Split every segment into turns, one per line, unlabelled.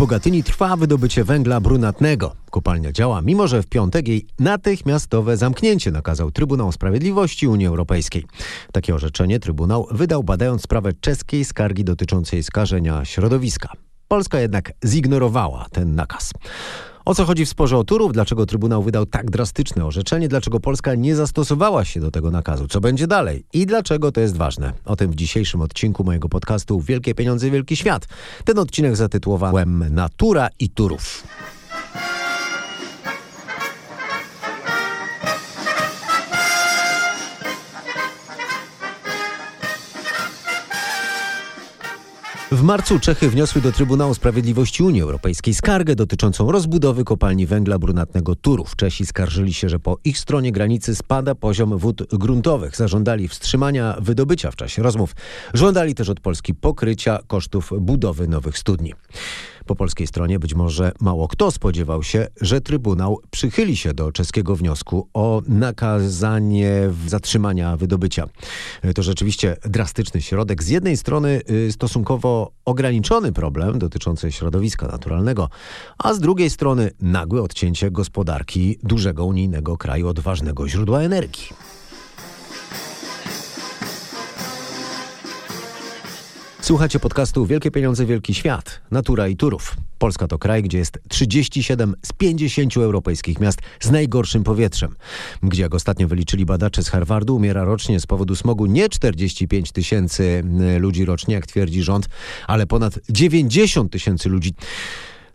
Bogatyni trwa wydobycie węgla brunatnego. Kopalnia działa, mimo że w piątek jej natychmiastowe zamknięcie nakazał Trybunał Sprawiedliwości Unii Europejskiej. Takie orzeczenie Trybunał wydał badając sprawę czeskiej skargi dotyczącej skażenia środowiska. Polska jednak zignorowała ten nakaz. O co chodzi w sporze o Turów? Dlaczego Trybunał wydał tak drastyczne orzeczenie? Dlaczego Polska nie zastosowała się do tego nakazu? Co będzie dalej? I dlaczego to jest ważne? O tym w dzisiejszym odcinku mojego podcastu Wielkie Pieniądze, Wielki Świat. Ten odcinek zatytułowałem Natura i Turów. W marcu Czechy wniosły do Trybunału Sprawiedliwości Unii Europejskiej skargę dotyczącą rozbudowy kopalni węgla brunatnego Turów. Czesi skarżyli się, że po ich stronie granicy spada poziom wód gruntowych. Zażądali wstrzymania wydobycia w czasie rozmów. Żądali też od Polski pokrycia kosztów budowy nowych studni. Po polskiej stronie być może mało kto spodziewał się, że Trybunał przychyli się do czeskiego wniosku o nakazanie zatrzymania wydobycia. To rzeczywiście drastyczny środek. Z jednej strony y, stosunkowo ograniczony problem dotyczący środowiska naturalnego, a z drugiej strony nagłe odcięcie gospodarki dużego unijnego kraju od ważnego źródła energii. Słuchacie podcastu Wielkie Pieniądze, Wielki Świat. Natura i Turów. Polska to kraj, gdzie jest 37 z 50 europejskich miast z najgorszym powietrzem. Gdzie, jak ostatnio wyliczyli badacze z Harvardu, umiera rocznie z powodu smogu nie 45 tysięcy ludzi rocznie, jak twierdzi rząd, ale ponad 90 tysięcy ludzi.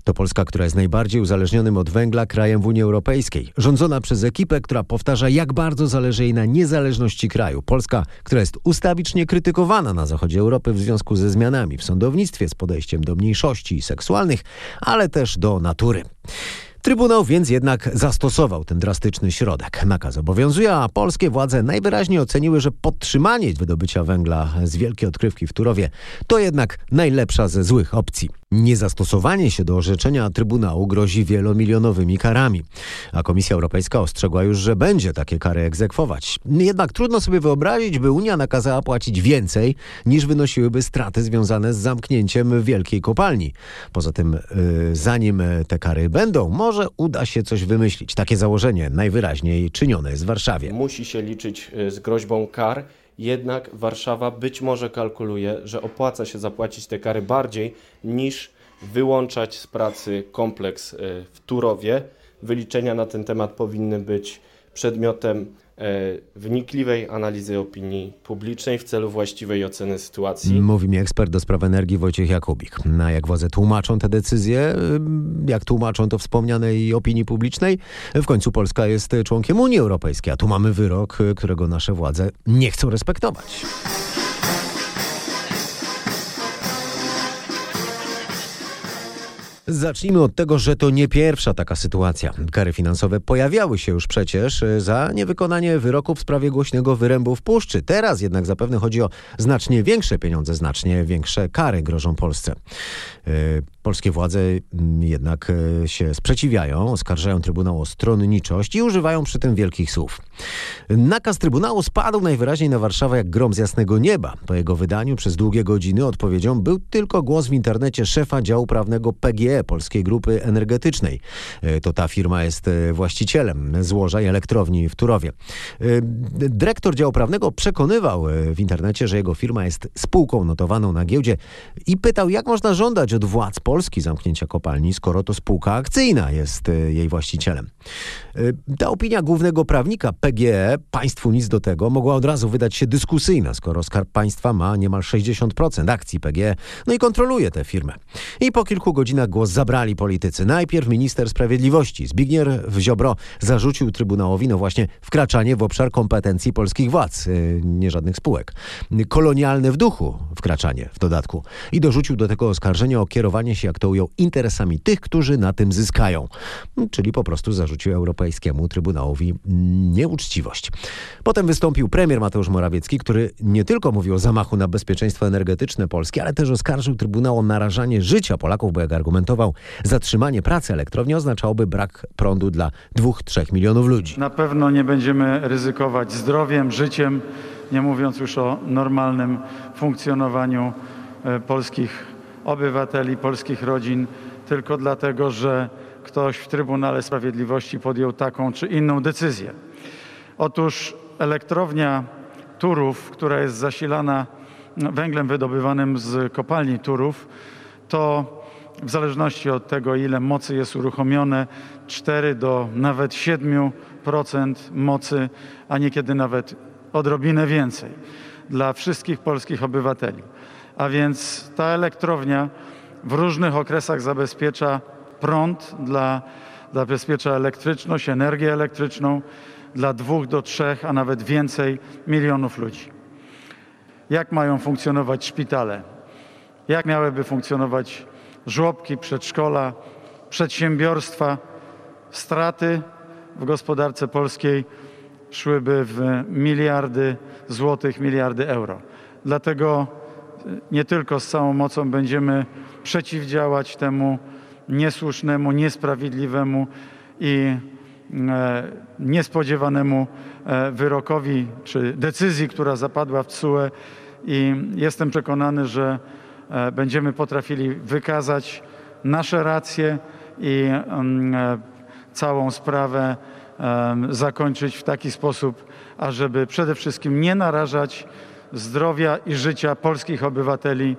To Polska, która jest najbardziej uzależnionym od węgla krajem w Unii Europejskiej. Rządzona przez ekipę, która powtarza, jak bardzo zależy jej na niezależności kraju. Polska, która jest ustawicznie krytykowana na zachodzie Europy w związku ze zmianami w sądownictwie, z podejściem do mniejszości seksualnych, ale też do natury. Trybunał więc jednak zastosował ten drastyczny środek. Nakaz obowiązuje, a polskie władze najwyraźniej oceniły, że podtrzymanie wydobycia węgla z wielkiej odkrywki w Turowie to jednak najlepsza ze złych opcji. Niezastosowanie się do orzeczenia Trybunału grozi wielomilionowymi karami. A Komisja Europejska ostrzegła już, że będzie takie kary egzekwować. Jednak trudno sobie wyobrazić, by Unia nakazała płacić więcej, niż wynosiłyby straty związane z zamknięciem wielkiej kopalni. Poza tym, yy, zanim te kary będą, może uda się coś wymyślić. Takie założenie najwyraźniej czynione jest w Warszawie.
Musi się liczyć y, z groźbą kar jednak Warszawa być może kalkuluje, że opłaca się zapłacić te kary bardziej niż wyłączać z pracy kompleks e, w Turowie. Wyliczenia na ten temat powinny być przedmiotem wnikliwej analizy opinii publicznej w celu właściwej oceny sytuacji.
Mówi mi ekspert do spraw energii Wojciech Jakubik. Na jak władze tłumaczą te decyzje, jak tłumaczą to wspomnianej opinii publicznej? W końcu Polska jest członkiem Unii Europejskiej, a tu mamy wyrok, którego nasze władze nie chcą respektować. Zacznijmy od tego, że to nie pierwsza taka sytuacja. Kary finansowe pojawiały się już przecież e, za niewykonanie wyroku w sprawie głośnego wyrębu w puszczy. Teraz jednak zapewne chodzi o znacznie większe pieniądze, znacznie większe kary grożą Polsce. E, polskie władze mm, jednak e, się sprzeciwiają, oskarżają Trybunał o stronniczość i używają przy tym wielkich słów. Nakaz Trybunału spadł najwyraźniej na Warszawę jak grom z jasnego nieba. Po jego wydaniu przez długie godziny odpowiedzią był tylko głos w internecie szefa działu prawnego Polskiej Grupy Energetycznej. E, to ta firma jest e, właścicielem złoża i elektrowni w Turowie. E, dyrektor działu prawnego przekonywał w internecie, że jego firma jest spółką notowaną na giełdzie i pytał, jak można żądać od władz Polski zamknięcia kopalni, skoro to spółka akcyjna jest jej właścicielem. Ta opinia głównego prawnika PGE, państwu nic do tego, mogła od razu wydać się dyskusyjna, skoro Skarb Państwa ma niemal 60% akcji PGE, no i kontroluje tę firmę. I po kilku godzinach głos zabrali politycy. Najpierw minister sprawiedliwości Zbigniew Ziobro zarzucił Trybunałowi no właśnie wkraczanie w obszar kompetencji polskich władz, y, nie żadnych spółek. Kolonialne w duchu wkraczanie w dodatku. I dorzucił do tego oskarżenie o kierowanie się, jak to ujął, interesami tych, którzy na tym zyskają. Czyli po prostu zarzucił Europejskiemu Trybunałowi nieuczciwość. Potem wystąpił premier Mateusz Morawiecki, który nie tylko mówił o zamachu na bezpieczeństwo energetyczne Polski, ale też oskarżył Trybunał o narażanie życia Polaków, bo jak argumentował zatrzymanie pracy elektrowni oznaczałoby brak prądu dla 2-3 milionów ludzi.
Na pewno nie będziemy ryzykować zdrowiem, życiem, nie mówiąc już o normalnym funkcjonowaniu e, polskich obywateli, polskich rodzin tylko dlatego, że ktoś w Trybunale Sprawiedliwości podjął taką czy inną decyzję. Otóż elektrownia Turów, która jest zasilana węglem wydobywanym z kopalni Turów, to w zależności od tego, ile mocy jest uruchomione, 4 do nawet 7% mocy, a niekiedy nawet odrobinę więcej dla wszystkich polskich obywateli. A więc ta elektrownia w różnych okresach zabezpiecza prąd dla, zabezpiecza elektryczność, energię elektryczną dla dwóch do trzech, a nawet więcej milionów ludzi. Jak mają funkcjonować szpitale? Jak miałyby funkcjonować żłobki, przedszkola, przedsiębiorstwa? Straty w gospodarce polskiej szłyby w miliardy złotych, miliardy euro. Dlatego nie tylko z całą mocą będziemy przeciwdziałać temu niesłusznemu, niesprawiedliwemu i e, niespodziewanemu e, wyrokowi czy decyzji, która zapadła w TSUE i jestem przekonany, że e, będziemy potrafili wykazać nasze racje i mm, całą sprawę zakończyć w taki sposób, ażeby przede wszystkim nie narażać zdrowia i życia polskich obywateli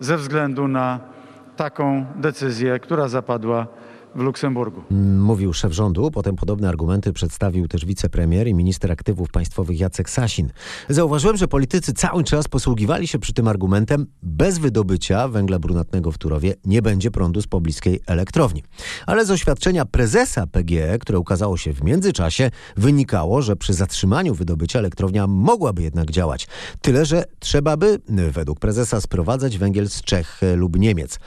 ze względu na taką decyzję, która zapadła w Luksemburgu.
Mówił szef rządu, potem podobne argumenty przedstawił też wicepremier i minister aktywów państwowych Jacek Sasin. Zauważyłem, że politycy cały czas posługiwali się przy tym argumentem bez wydobycia węgla brunatnego w Turowie nie będzie prądu z pobliskiej elektrowni. Ale z oświadczenia prezesa PGE, które ukazało się w międzyczasie, wynikało, że przy zatrzymaniu wydobycia elektrownia mogłaby jednak działać. Tyle, że trzeba by, według prezesa, sprowadzać węgiel z Czech lub Niemiec.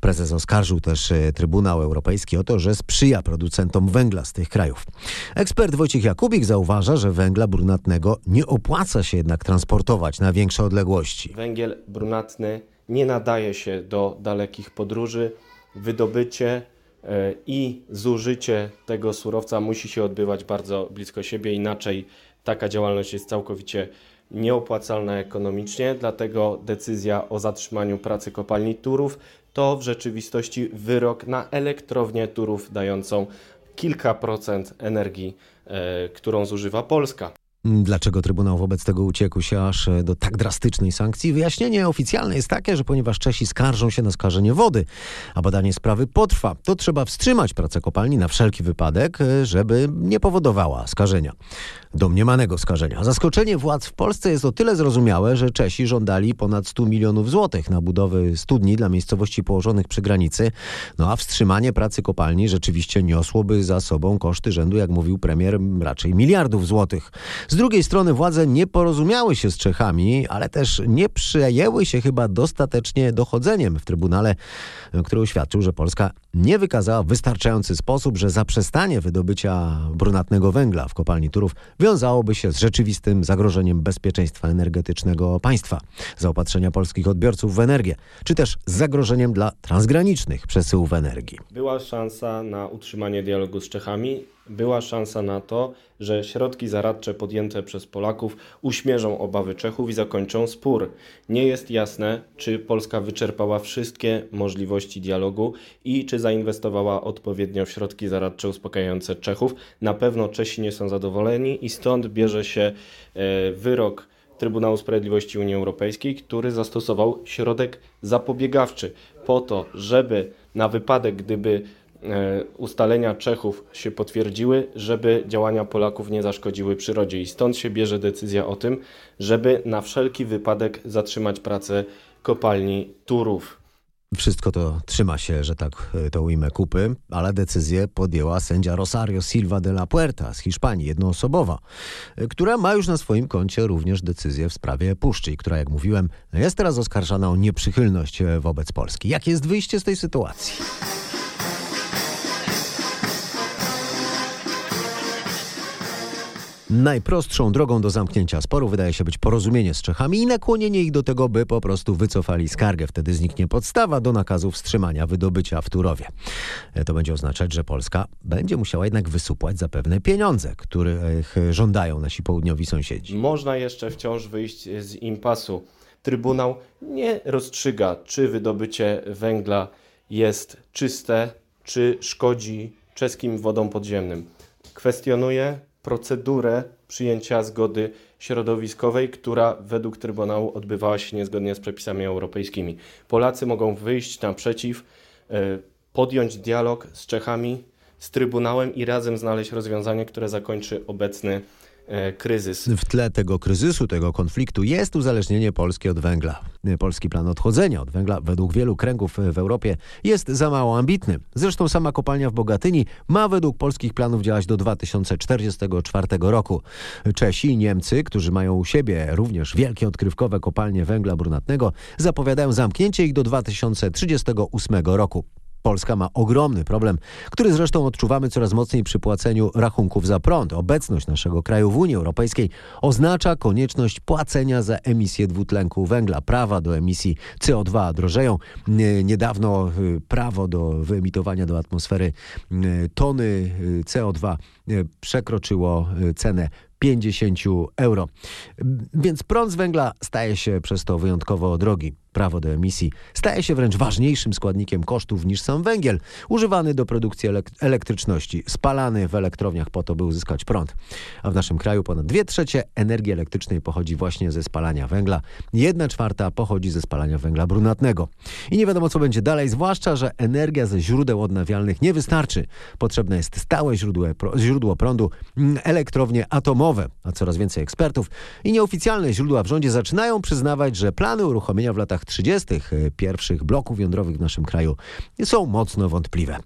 Prezes oskarżył też e, Trybunał Europejski o to, że sprzyja producentom węgla z tych krajów. Ekspert Wojciech Jakubik zauważa, że węgla brunatnego nie opłaca się jednak transportować na większe odległości.
Węgiel brunatny nie nadaje się do dalekich podróży. Wydobycie e, i zużycie tego surowca musi się odbywać bardzo blisko siebie, inaczej taka działalność jest całkowicie nieopłacalna ekonomicznie, dlatego decyzja o zatrzymaniu pracy kopalni Turów to w rzeczywistości wyrok na elektrownię Turów dającą kilka procent energii, e, którą zużywa Polska.
Dlaczego Trybunał wobec tego uciekł się aż e, do tak drastycznej sankcji? Wyjaśnienie oficjalne jest takie, że ponieważ Czesi skarżą się na skażenie wody, a badanie sprawy potrwa, to trzeba wstrzymać pracę kopalni na wszelki wypadek, e, żeby nie powodowała skażenia domniemanego skażenia. Zaskoczenie władz w Polsce jest o tyle zrozumiałe, że Czesi żądali ponad 100 milionów złotych na budowę studni dla miejscowości położonych przy granicy, no a wstrzymanie pracy kopalni rzeczywiście niosłoby za sobą koszty rzędu, jak mówił premier, raczej miliardów złotych. Z drugiej strony władze nie porozumiały się z Czechami, ale też nie przejęły się chyba dostatecznie dochodzeniem w Trybunale, który uświadczył, że Polska nie wykazała w wystarczający sposób, że zaprzestanie wydobycia brunatnego węgla w kopalni Turów wiązałoby się z rzeczywistym zagrożeniem bezpieczeństwa energetycznego państwa, zaopatrzenia polskich odbiorców w energię, czy też z zagrożeniem dla transgranicznych przesyłów energii.
Była szansa na utrzymanie dialogu z Czechami była szansa na to, że środki zaradcze podjęte przez Polaków uśmierzą obawy Czechów i zakończą spór. Nie jest jasne, czy Polska wyczerpała wszystkie możliwości dialogu i czy zainwestowała odpowiednio w środki zaradcze uspokajające Czechów. Na pewno Czesi nie są zadowoleni i stąd bierze się e, wyrok Trybunału Sprawiedliwości Unii Europejskiej, który zastosował środek zapobiegawczy po to, żeby na wypadek, gdyby E, ustalenia Czechów się potwierdziły, żeby działania Polaków nie zaszkodziły przyrodzie. I stąd się bierze decyzja o tym, żeby na wszelki wypadek zatrzymać pracę kopalni Turów.
Wszystko to trzyma się, że tak e, to ujmę kupy, ale decyzję podjęła sędzia Rosario Silva de la Puerta z Hiszpanii, jednoosobowa, e, która ma już na swoim koncie również decyzję w sprawie Puszczy, która, jak mówiłem, jest teraz oskarżana o nieprzychylność wobec Polski. Jakie jest wyjście z tej sytuacji? Najprostszą drogą do zamknięcia sporu wydaje się być porozumienie z Czechami i nakłonienie ich do tego, by po prostu wycofali skargę. Wtedy zniknie podstawa do nakazu wstrzymania wydobycia w Turowie. E, to będzie oznaczać, że Polska będzie musiała jednak wysupłać zapewne pieniądze, których żądają nasi południowi sąsiedzi.
Można jeszcze wciąż wyjść z impasu. Trybunał nie rozstrzyga, czy wydobycie węgla jest czyste, czy szkodzi czeskim wodom podziemnym. Kwestionuje procedurę przyjęcia zgody środowiskowej, która według Trybunału odbywała się niezgodnie z przepisami europejskimi. Polacy mogą wyjść naprzeciw, e, podjąć dialog z Czechami, z Trybunałem i razem znaleźć rozwiązanie, które zakończy obecny kryzys.
W tle tego kryzysu, tego konfliktu jest uzależnienie Polski od węgla. Polski plan odchodzenia od węgla według wielu kręgów w Europie jest za mało ambitny. Zresztą sama kopalnia w Bogatyni ma według polskich planów działać do 2044 roku. Czesi i Niemcy, którzy mają u siebie również wielkie odkrywkowe kopalnie węgla brunatnego, zapowiadają zamknięcie ich do 2038 roku. Polska ma ogromny problem, który zresztą odczuwamy coraz mocniej przy płaceniu rachunków za prąd. Obecność naszego kraju w Unii Europejskiej oznacza konieczność płacenia za emisję dwutlenku węgla. Prawa do emisji CO2 drożeją. Niedawno y, prawo do wyemitowania do atmosfery y, tony y, CO2 przekroczyło cenę 50 euro. Więc prąd z węgla staje się przez to wyjątkowo drogi prawo do emisji staje się wręcz ważniejszym składnikiem kosztów niż sam węgiel, używany do produkcji elektryczności, spalany w elektrowniach po to, by uzyskać prąd. A w naszym kraju ponad 2 trzecie energii elektrycznej pochodzi właśnie ze spalania węgla, 1 czwarta pochodzi ze spalania węgla brunatnego. I nie wiadomo, co będzie dalej, zwłaszcza, że energia ze źródeł odnawialnych nie wystarczy. Potrzebne jest stałe źródło, źródło prądu, mm, elektrownie atomowe, a coraz więcej ekspertów i nieoficjalne źródła w rządzie zaczynają przyznawać, że plany uruchomienia w latach latach 30. E, pierwszych bloków jądrowych w naszym kraju są mocno wątpliwe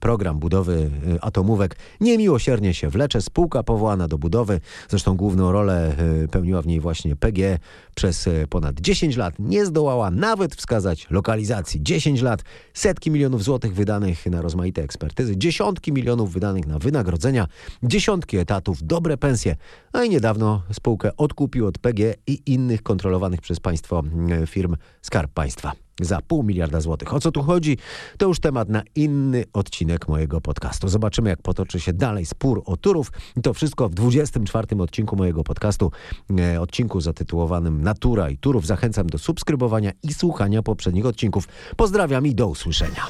program budowy e, atomówek niemiłosiernie się wlecze. Spółka powołana do budowy, zresztą główną rolę e, pełniła w niej właśnie PG przez ponad 10 lat, nie zdołała nawet wskazać lokalizacji. 10 lat, setki milionów złotych wydanych na rozmaite ekspertyzy, dziesiątki milionów wydanych na wynagrodzenia, dziesiątki etatów, dobre pensje. A i niedawno spółkę odkupił od PG i innych kontrolowanych przez państwo firm Skarb Państwa za pół miliarda złotych. O co tu chodzi? To już temat na inny odcinek mojego podcastu. Zobaczymy, jak potoczy się dalej spór o Turów. I to wszystko w 24 odcinku mojego podcastu, e, odcinku zatytułowanym Natura i Turów. Zachęcam do subskrybowania i słuchania poprzednich odcinków. Pozdrawiam i do usłyszenia.